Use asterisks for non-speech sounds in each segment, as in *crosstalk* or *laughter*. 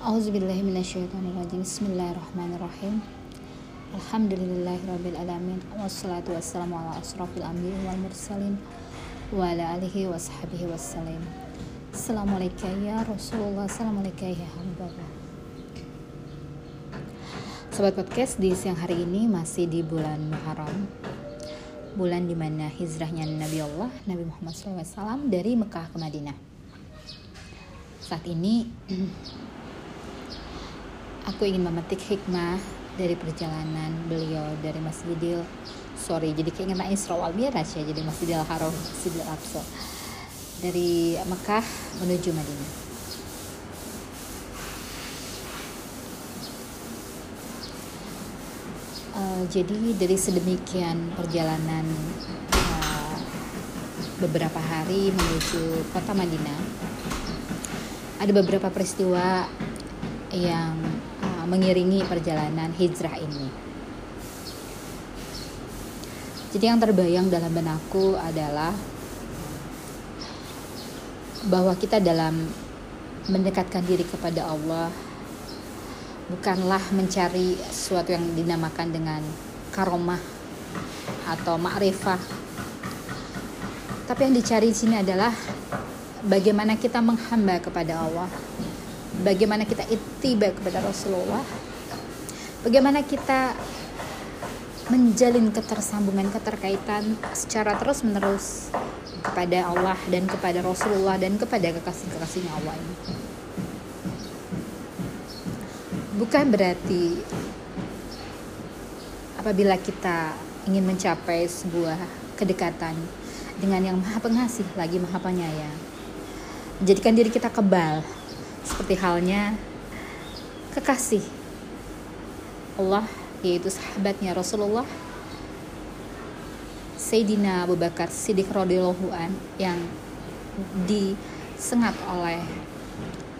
Auzubillahiminasyaitonirrajim Bismillahirrahmanirrahim. Alhamdulillahirrabbilalamin Wassalatu ya ya Sobat podcast di siang hari ini masih di bulan Muharram. Bulan di mana hijrahnya Nabi Allah Nabi Muhammad SAW dari Mekah ke Madinah. Saat ini *clears throat* aku ingin memetik hikmah dari perjalanan beliau dari Masjidil sorry jadi ingin Isra wal Miraj ya jadi Masjidil Haram Masjidil Aqsa. Dari Mekah menuju Madinah. Uh, jadi dari sedemikian perjalanan uh, beberapa hari menuju kota Madinah ada beberapa peristiwa yang mengiringi perjalanan hijrah ini. Jadi yang terbayang dalam benakku adalah bahwa kita dalam mendekatkan diri kepada Allah bukanlah mencari sesuatu yang dinamakan dengan karomah atau ma'rifah. Tapi yang dicari di sini adalah bagaimana kita menghamba kepada Allah bagaimana kita itiba kepada Rasulullah bagaimana kita menjalin ketersambungan keterkaitan secara terus menerus kepada Allah dan kepada Rasulullah dan kepada kekasih-kekasihnya Allah ini. Bukan berarti apabila kita ingin mencapai sebuah kedekatan dengan yang maha pengasih lagi maha penyayang menjadikan diri kita kebal seperti halnya kekasih Allah yaitu sahabatnya Rasulullah Sayyidina Abu Bakar Siddiq radhiyallahu an yang disengat oleh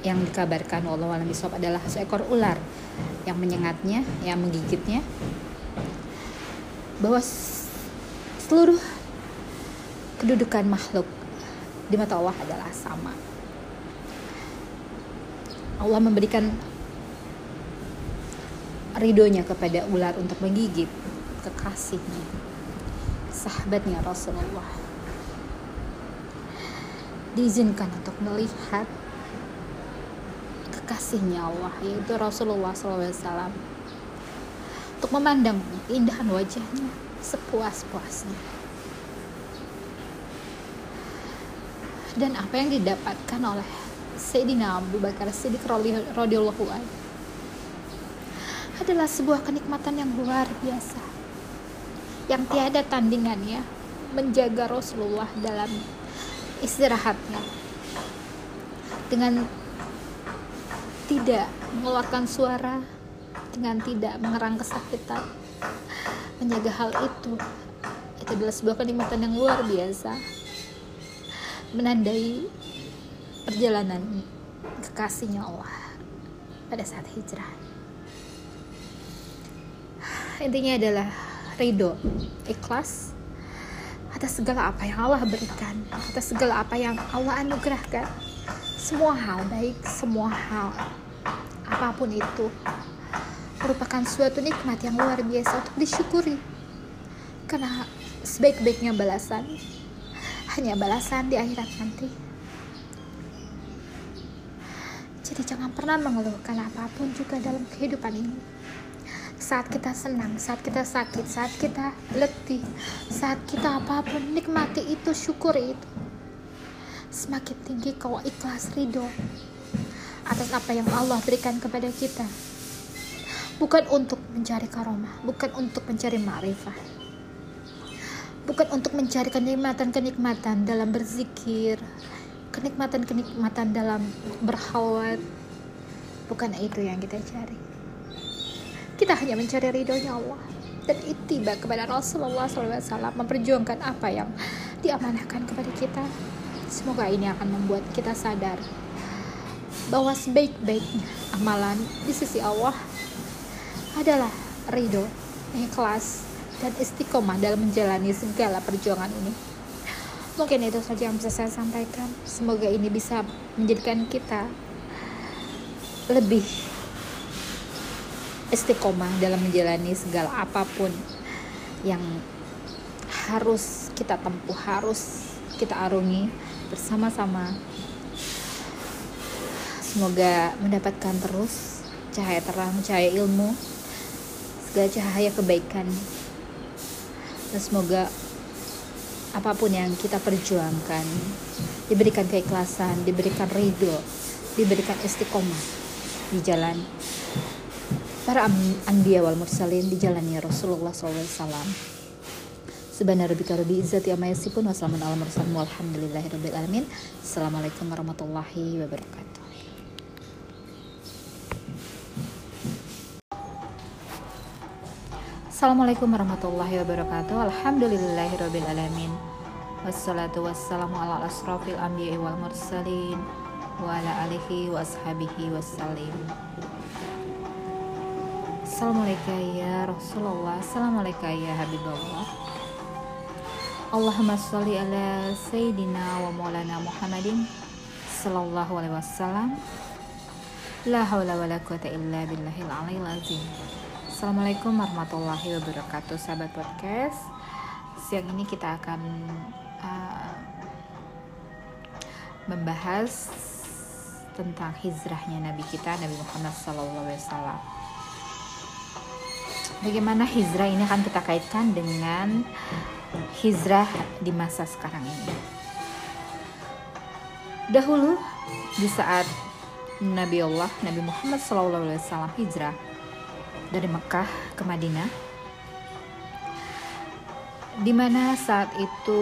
yang dikabarkan Allah alam adalah seekor ular yang menyengatnya, yang menggigitnya bahwa seluruh kedudukan makhluk di mata Allah adalah sama Allah memberikan ridhonya kepada ular untuk menggigit kekasihnya sahabatnya Rasulullah. Diizinkan untuk melihat kekasihnya Allah yaitu Rasulullah SAW untuk memandang keindahan wajahnya sepuas-puasnya. Dan apa yang didapatkan oleh Sayyidina Abu Bakar Siddiq radhiyallahu adalah sebuah kenikmatan yang luar biasa. Yang tiada tandingannya menjaga Rasulullah dalam istirahatnya. Dengan tidak mengeluarkan suara dengan tidak mengerang kesakitan menjaga hal itu itu adalah sebuah kenikmatan yang luar biasa. Menandai perjalanan kekasihnya Allah pada saat hijrah. Intinya adalah ridho, ikhlas atas segala apa yang Allah berikan, atas segala apa yang Allah anugerahkan. Semua hal baik, semua hal apa pun itu merupakan suatu nikmat yang luar biasa untuk disyukuri. Karena sebaik-baiknya balasan hanya balasan di akhirat nanti. Jadi jangan pernah mengeluhkan apa pun juga dalam kehidupan ini. Saat kita senang, saat kita sakit, saat kita letih, saat kita apa pun, nikmati itu, syukuri itu. Semakin tinggi kau ikhlas ridho atas apa yang Allah berikan kepada kita. Bukan untuk mencari karomah, bukan untuk mencari ma'rifah. Bukan untuk mencari kenikmatan-kenikmatan dalam berzikir, kenikmatan-kenikmatan dalam berhalwat bukan itu yang kita cari. Kita hanya mencari ridhonya Allah. Dan itiba kepada Rasulullah SAW memperjuangkan apa yang diamanahkan kepada kita. Semoga ini akan membuat kita sadar bahwa sebaik-baiknya amalan di sisi Allah adalah ridho, ikhlas, dan istiqomah dalam menjalani segala perjuangan ini. Mungkin itu saja yang bisa saya sampaikan. Semoga ini bisa menjadikan kita lebih istiqomah dalam menjalani segala apa pun yang harus kita tempuh, harus kita arungi bersama-sama. Semoga mendapatkan terus cahaya terang, cahaya ilmu, segala cahaya kebaikan. Dan semoga apa pun yang kita perjuangkan diberikan keikhlasan, diberikan ridho, diberikan istiqomah di jalan para anbiya wal mursalin di jalannya Rasulullah SAW. Subhana rabbika rabbil izzati amma yasifun wa ala mursalin walhamdulillahi rabbil alamin. Assalamualaikum warahmatullahi wabarakatuh. Assalamualaikum warahmatullahi wabarakatuh. Alhamdulillahi rabbil alamin. Wassalatu wassalamu ala asrafil anbiya'i wal mursalin wa ala alihi wa ashabihi wassalim. Assalamualaikum ya Rasulullah Assalamualaikum ya Habibullah Allahumma sholli ala Sayyidina wa maulana Muhammadin Sallallahu alaihi wasallam La hawla wa la quwata illa billahil aliyil azim Assalamualaikum warahmatullahi wabarakatuh Sahabat podcast Siang ini kita akan uh, Membahas Tentang hijrahnya Nabi kita Nabi Muhammad wasallam Bagaimana hijrah ini akan kita kaitkan dengan hijrah di masa sekarang ini. Dahulu di saat Nabi Allah Nabi Muhammad SAW hijrah dari Mekah ke Madinah, di mana saat itu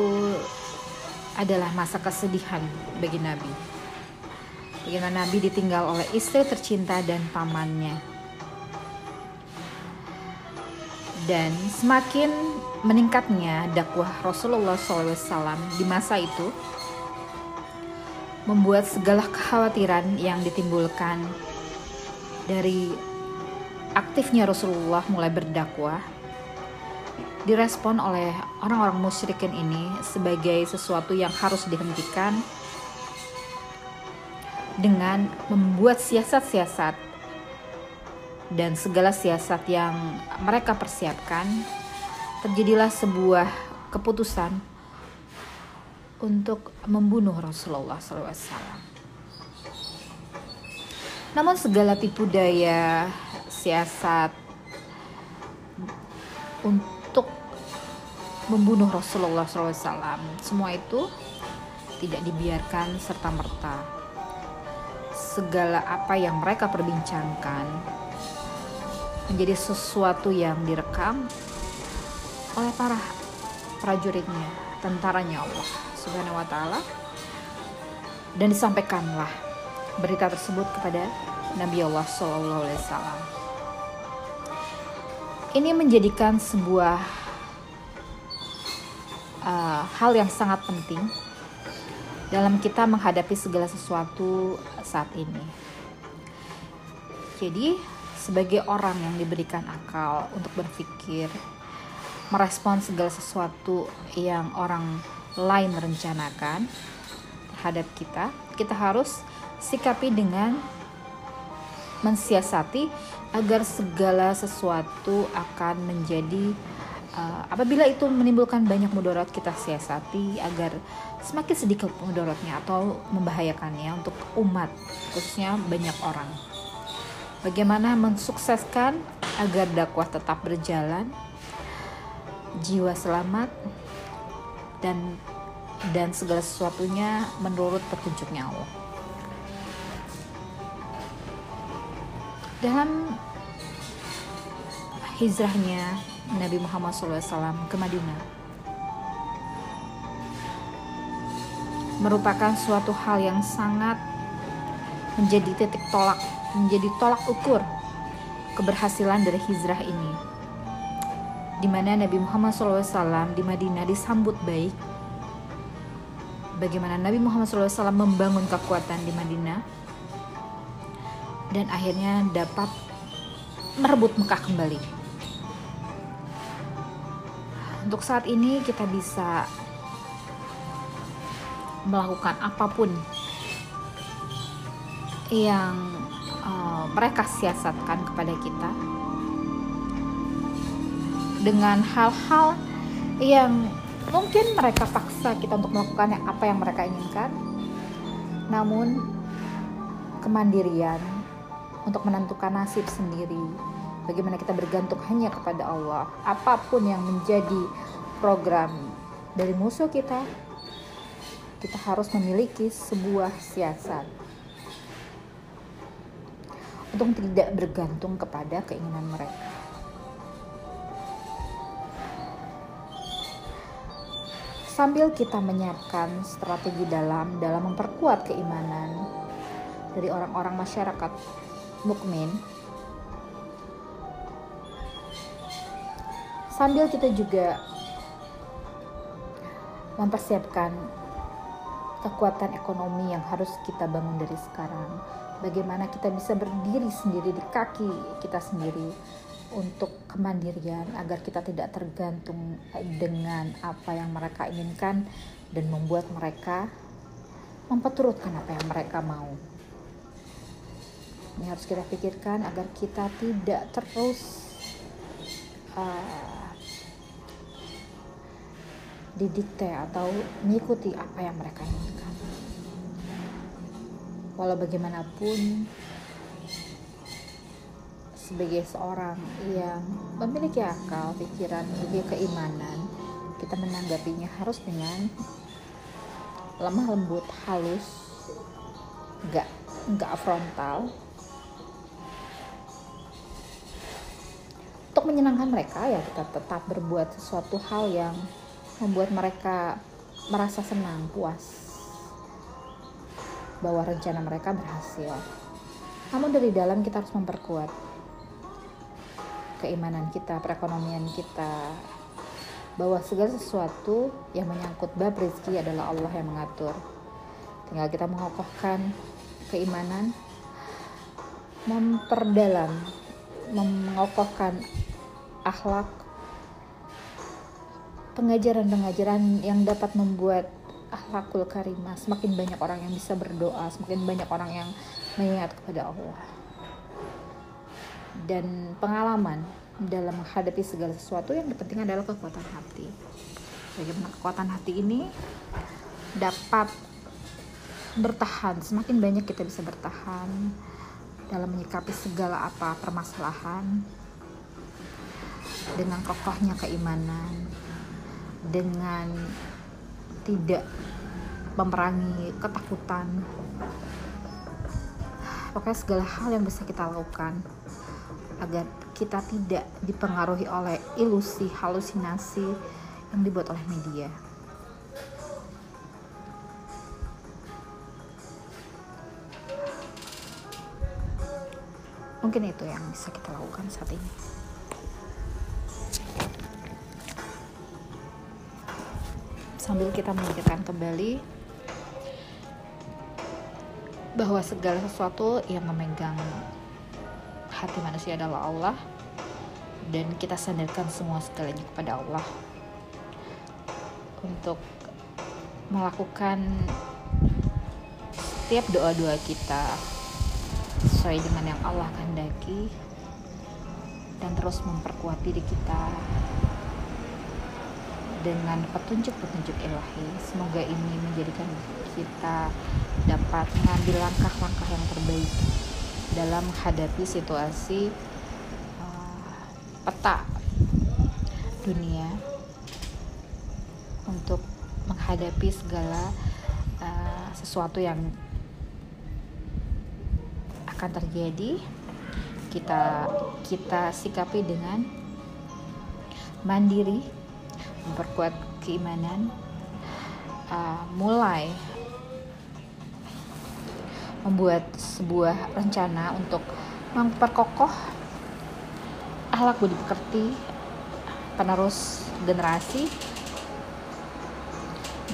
adalah masa kesedihan bagi Nabi. Bagaimana Nabi ditinggal oleh istri tercinta dan pamannya. Dan semakin meningkatnya dakwah Rasulullah SAW di masa itu membuat segala kekhawatiran yang ditimbulkan dari aktifnya Rasulullah mulai berdakwah direspon oleh orang-orang musyrikin ini sebagai sesuatu yang harus dihentikan dengan membuat siasat-siasat dan segala siasat yang mereka persiapkan terjadilah sebuah keputusan untuk membunuh Rasulullah SAW. Namun segala tipu daya siasat untuk membunuh Rasulullah SAW semua itu tidak dibiarkan serta merta. Segala apa yang mereka perbincangkan menjadi sesuatu yang direkam oleh para prajuritnya, tentaranya Allah Subhanahu wa taala. Dan disampaikanlah berita tersebut kepada Nabi Allah Shallallahu alaihi wasallam. Ini menjadikan sebuah uh, hal yang sangat penting dalam kita menghadapi segala sesuatu saat ini. Jadi, sebagai orang yang diberikan akal untuk berpikir merespon segala sesuatu yang orang lain rencanakan terhadap kita, kita harus sikapi dengan mensiasati agar segala sesuatu akan menjadi uh, apabila itu menimbulkan banyak mudarat kita siasati agar semakin sedikit mudaratnya atau membahayakannya untuk umat khususnya banyak orang. Bagaimana mensukseskan agar dakwah tetap berjalan jiwa selamat dan dan segala sesuatunya menurut petunjuknya Allah. Dalam hijrahnya Nabi Muhammad SAW ke Madinah merupakan suatu hal yang sangat menjadi titik tolak, menjadi tolak ukur keberhasilan dari hijrah ini di mana Nabi Muhammad SAW di Madinah disambut baik. Bagaimana Nabi Muhammad SAW membangun kekuatan di Madinah dan akhirnya dapat merebut Mekah kembali. Untuk saat ini kita bisa melakukan apa pun yang uh, mereka siasatkan kepada kita dengan hal-hal yang mungkin mereka paksa kita untuk melakukan apa yang mereka inginkan namun kemandirian untuk menentukan nasib sendiri. Bagaimana kita bergantung hanya kepada Allah. Apa pun yang menjadi program dari musuh kita kita harus memiliki sebuah siasat. Untuk tidak bergantung kepada keinginan mereka. Sambil kita menyiapkan strategi dalam dalam memperkuat keimanan dari orang-orang masyarakat mukmin sambil kita juga mempersiapkan kekuatan ekonomi yang harus kita bangun dari sekarang bagaimana kita bisa berdiri sendiri di kaki kita sendiri untuk kemandirian agar kita tidak tergantung dengan apa yang mereka inginkan dan membuat mereka memperturutkan apa yang mereka mau. Ini harus kita pikirkan agar kita tidak terus uh, didikte atau mengikuti apa yang mereka inginkan. Walau bagaimanapun sebagai seorang yang memiliki akal, pikiran, memiliki keimanan, kita menanggapinya harus dengan lemah lembut, halus, nggak nggak frontal. Menyenangkan mereka ya kita tetap berbuat sesuatu hal yang membuat mereka merasa senang, puas bahwa rencana mereka berhasil. Namun dari dalam kita harus memperkuat keimanan kita, perekonomian kita, bahwa segala sesuatu yang menyangkut bab rezeki adalah Allah yang mengatur. Tinggal kita mengokohkan keimanan, memperdalam, mengokohkan akhlak, pengajaran-pengajaran yang dapat membuat akhlakul karimah. Semakin banyak orang yang bisa berdoa semakin banyak orang yang mengingat kepada Allah. Dan pengalaman dalam menghadapi segala sesuatu yang penting adalah kekuatan hati. Bagaimana kekuatan hati ini dapat bertahan, semakin banyak kita bisa bertahan dalam menyikapi segala apa permasalahan dengan kokohnya keimanan, dengan tidak memerangi ketakutan. Pokoknya segala hal yang bisa kita lakukan agar kita tidak dipengaruhi oleh ilusi, halusinasi yang dibuat oleh media. Mungkin itu yang bisa kita lakukan saat ini. Sambil kita memikirkan kembali bahwa segala sesuatu yang memegang hati manusia adalah Allah dan kita sandarkan semua segalanya kepada Allah. Untuk melakukan setiap doa-doa kita sesuai dengan yang Allah kehendaki dan terus memperkuat diri kita dengan petunjuk-petunjuk ilahi. Semoga ini menjadikan kita dapat mengambil langkah-langkah yang terbaik dalam menghadapi situasi uh, peta dunia untuk menghadapi segala uh, sesuatu yang akan terjadi kita kita sikapi dengan mandiri memperkuat keimanan uh, mulai membuat sebuah rencana untuk memperkokoh akhlak budi pekerti penerus generasi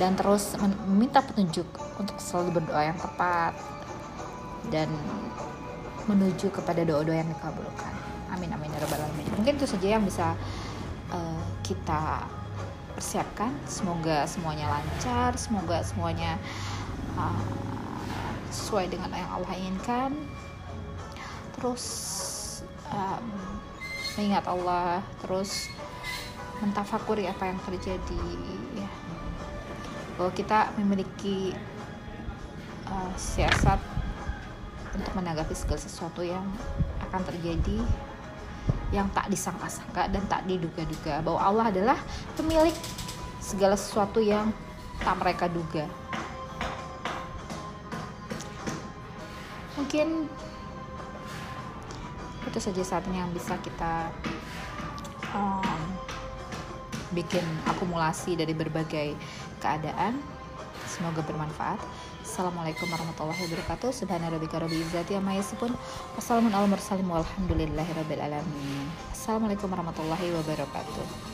dan terus meminta petunjuk untuk selalu berdoa yang tepat dan menuju kepada doa-doa yang dikabulkan. Amin amin ya rabbal alamin. Mungkin itu saja yang bisa uh, kita persiapkan. Semoga semuanya lancar, semoga semuanya uh, sesuai dengan yang Allah inginkan terus um, mengingat Allah terus mentafakuri apa yang terjadi ya bahwa kita memiliki uh, siasat untuk menanggapi segala sesuatu yang akan terjadi yang tak disangka-sangka dan tak diduga-duga bahwa Allah adalah pemilik segala sesuatu yang tak mereka duga. Mungkin itu saja saatnya yang bisa kita um, bikin akumulasi dari berbagai keadaan. Semoga bermanfaat. Assalamualaikum warahmatullahi wabarakatuh. Subhanarabbika rabbil izzati Assalamualaikum warahmatullahi wabarakatuh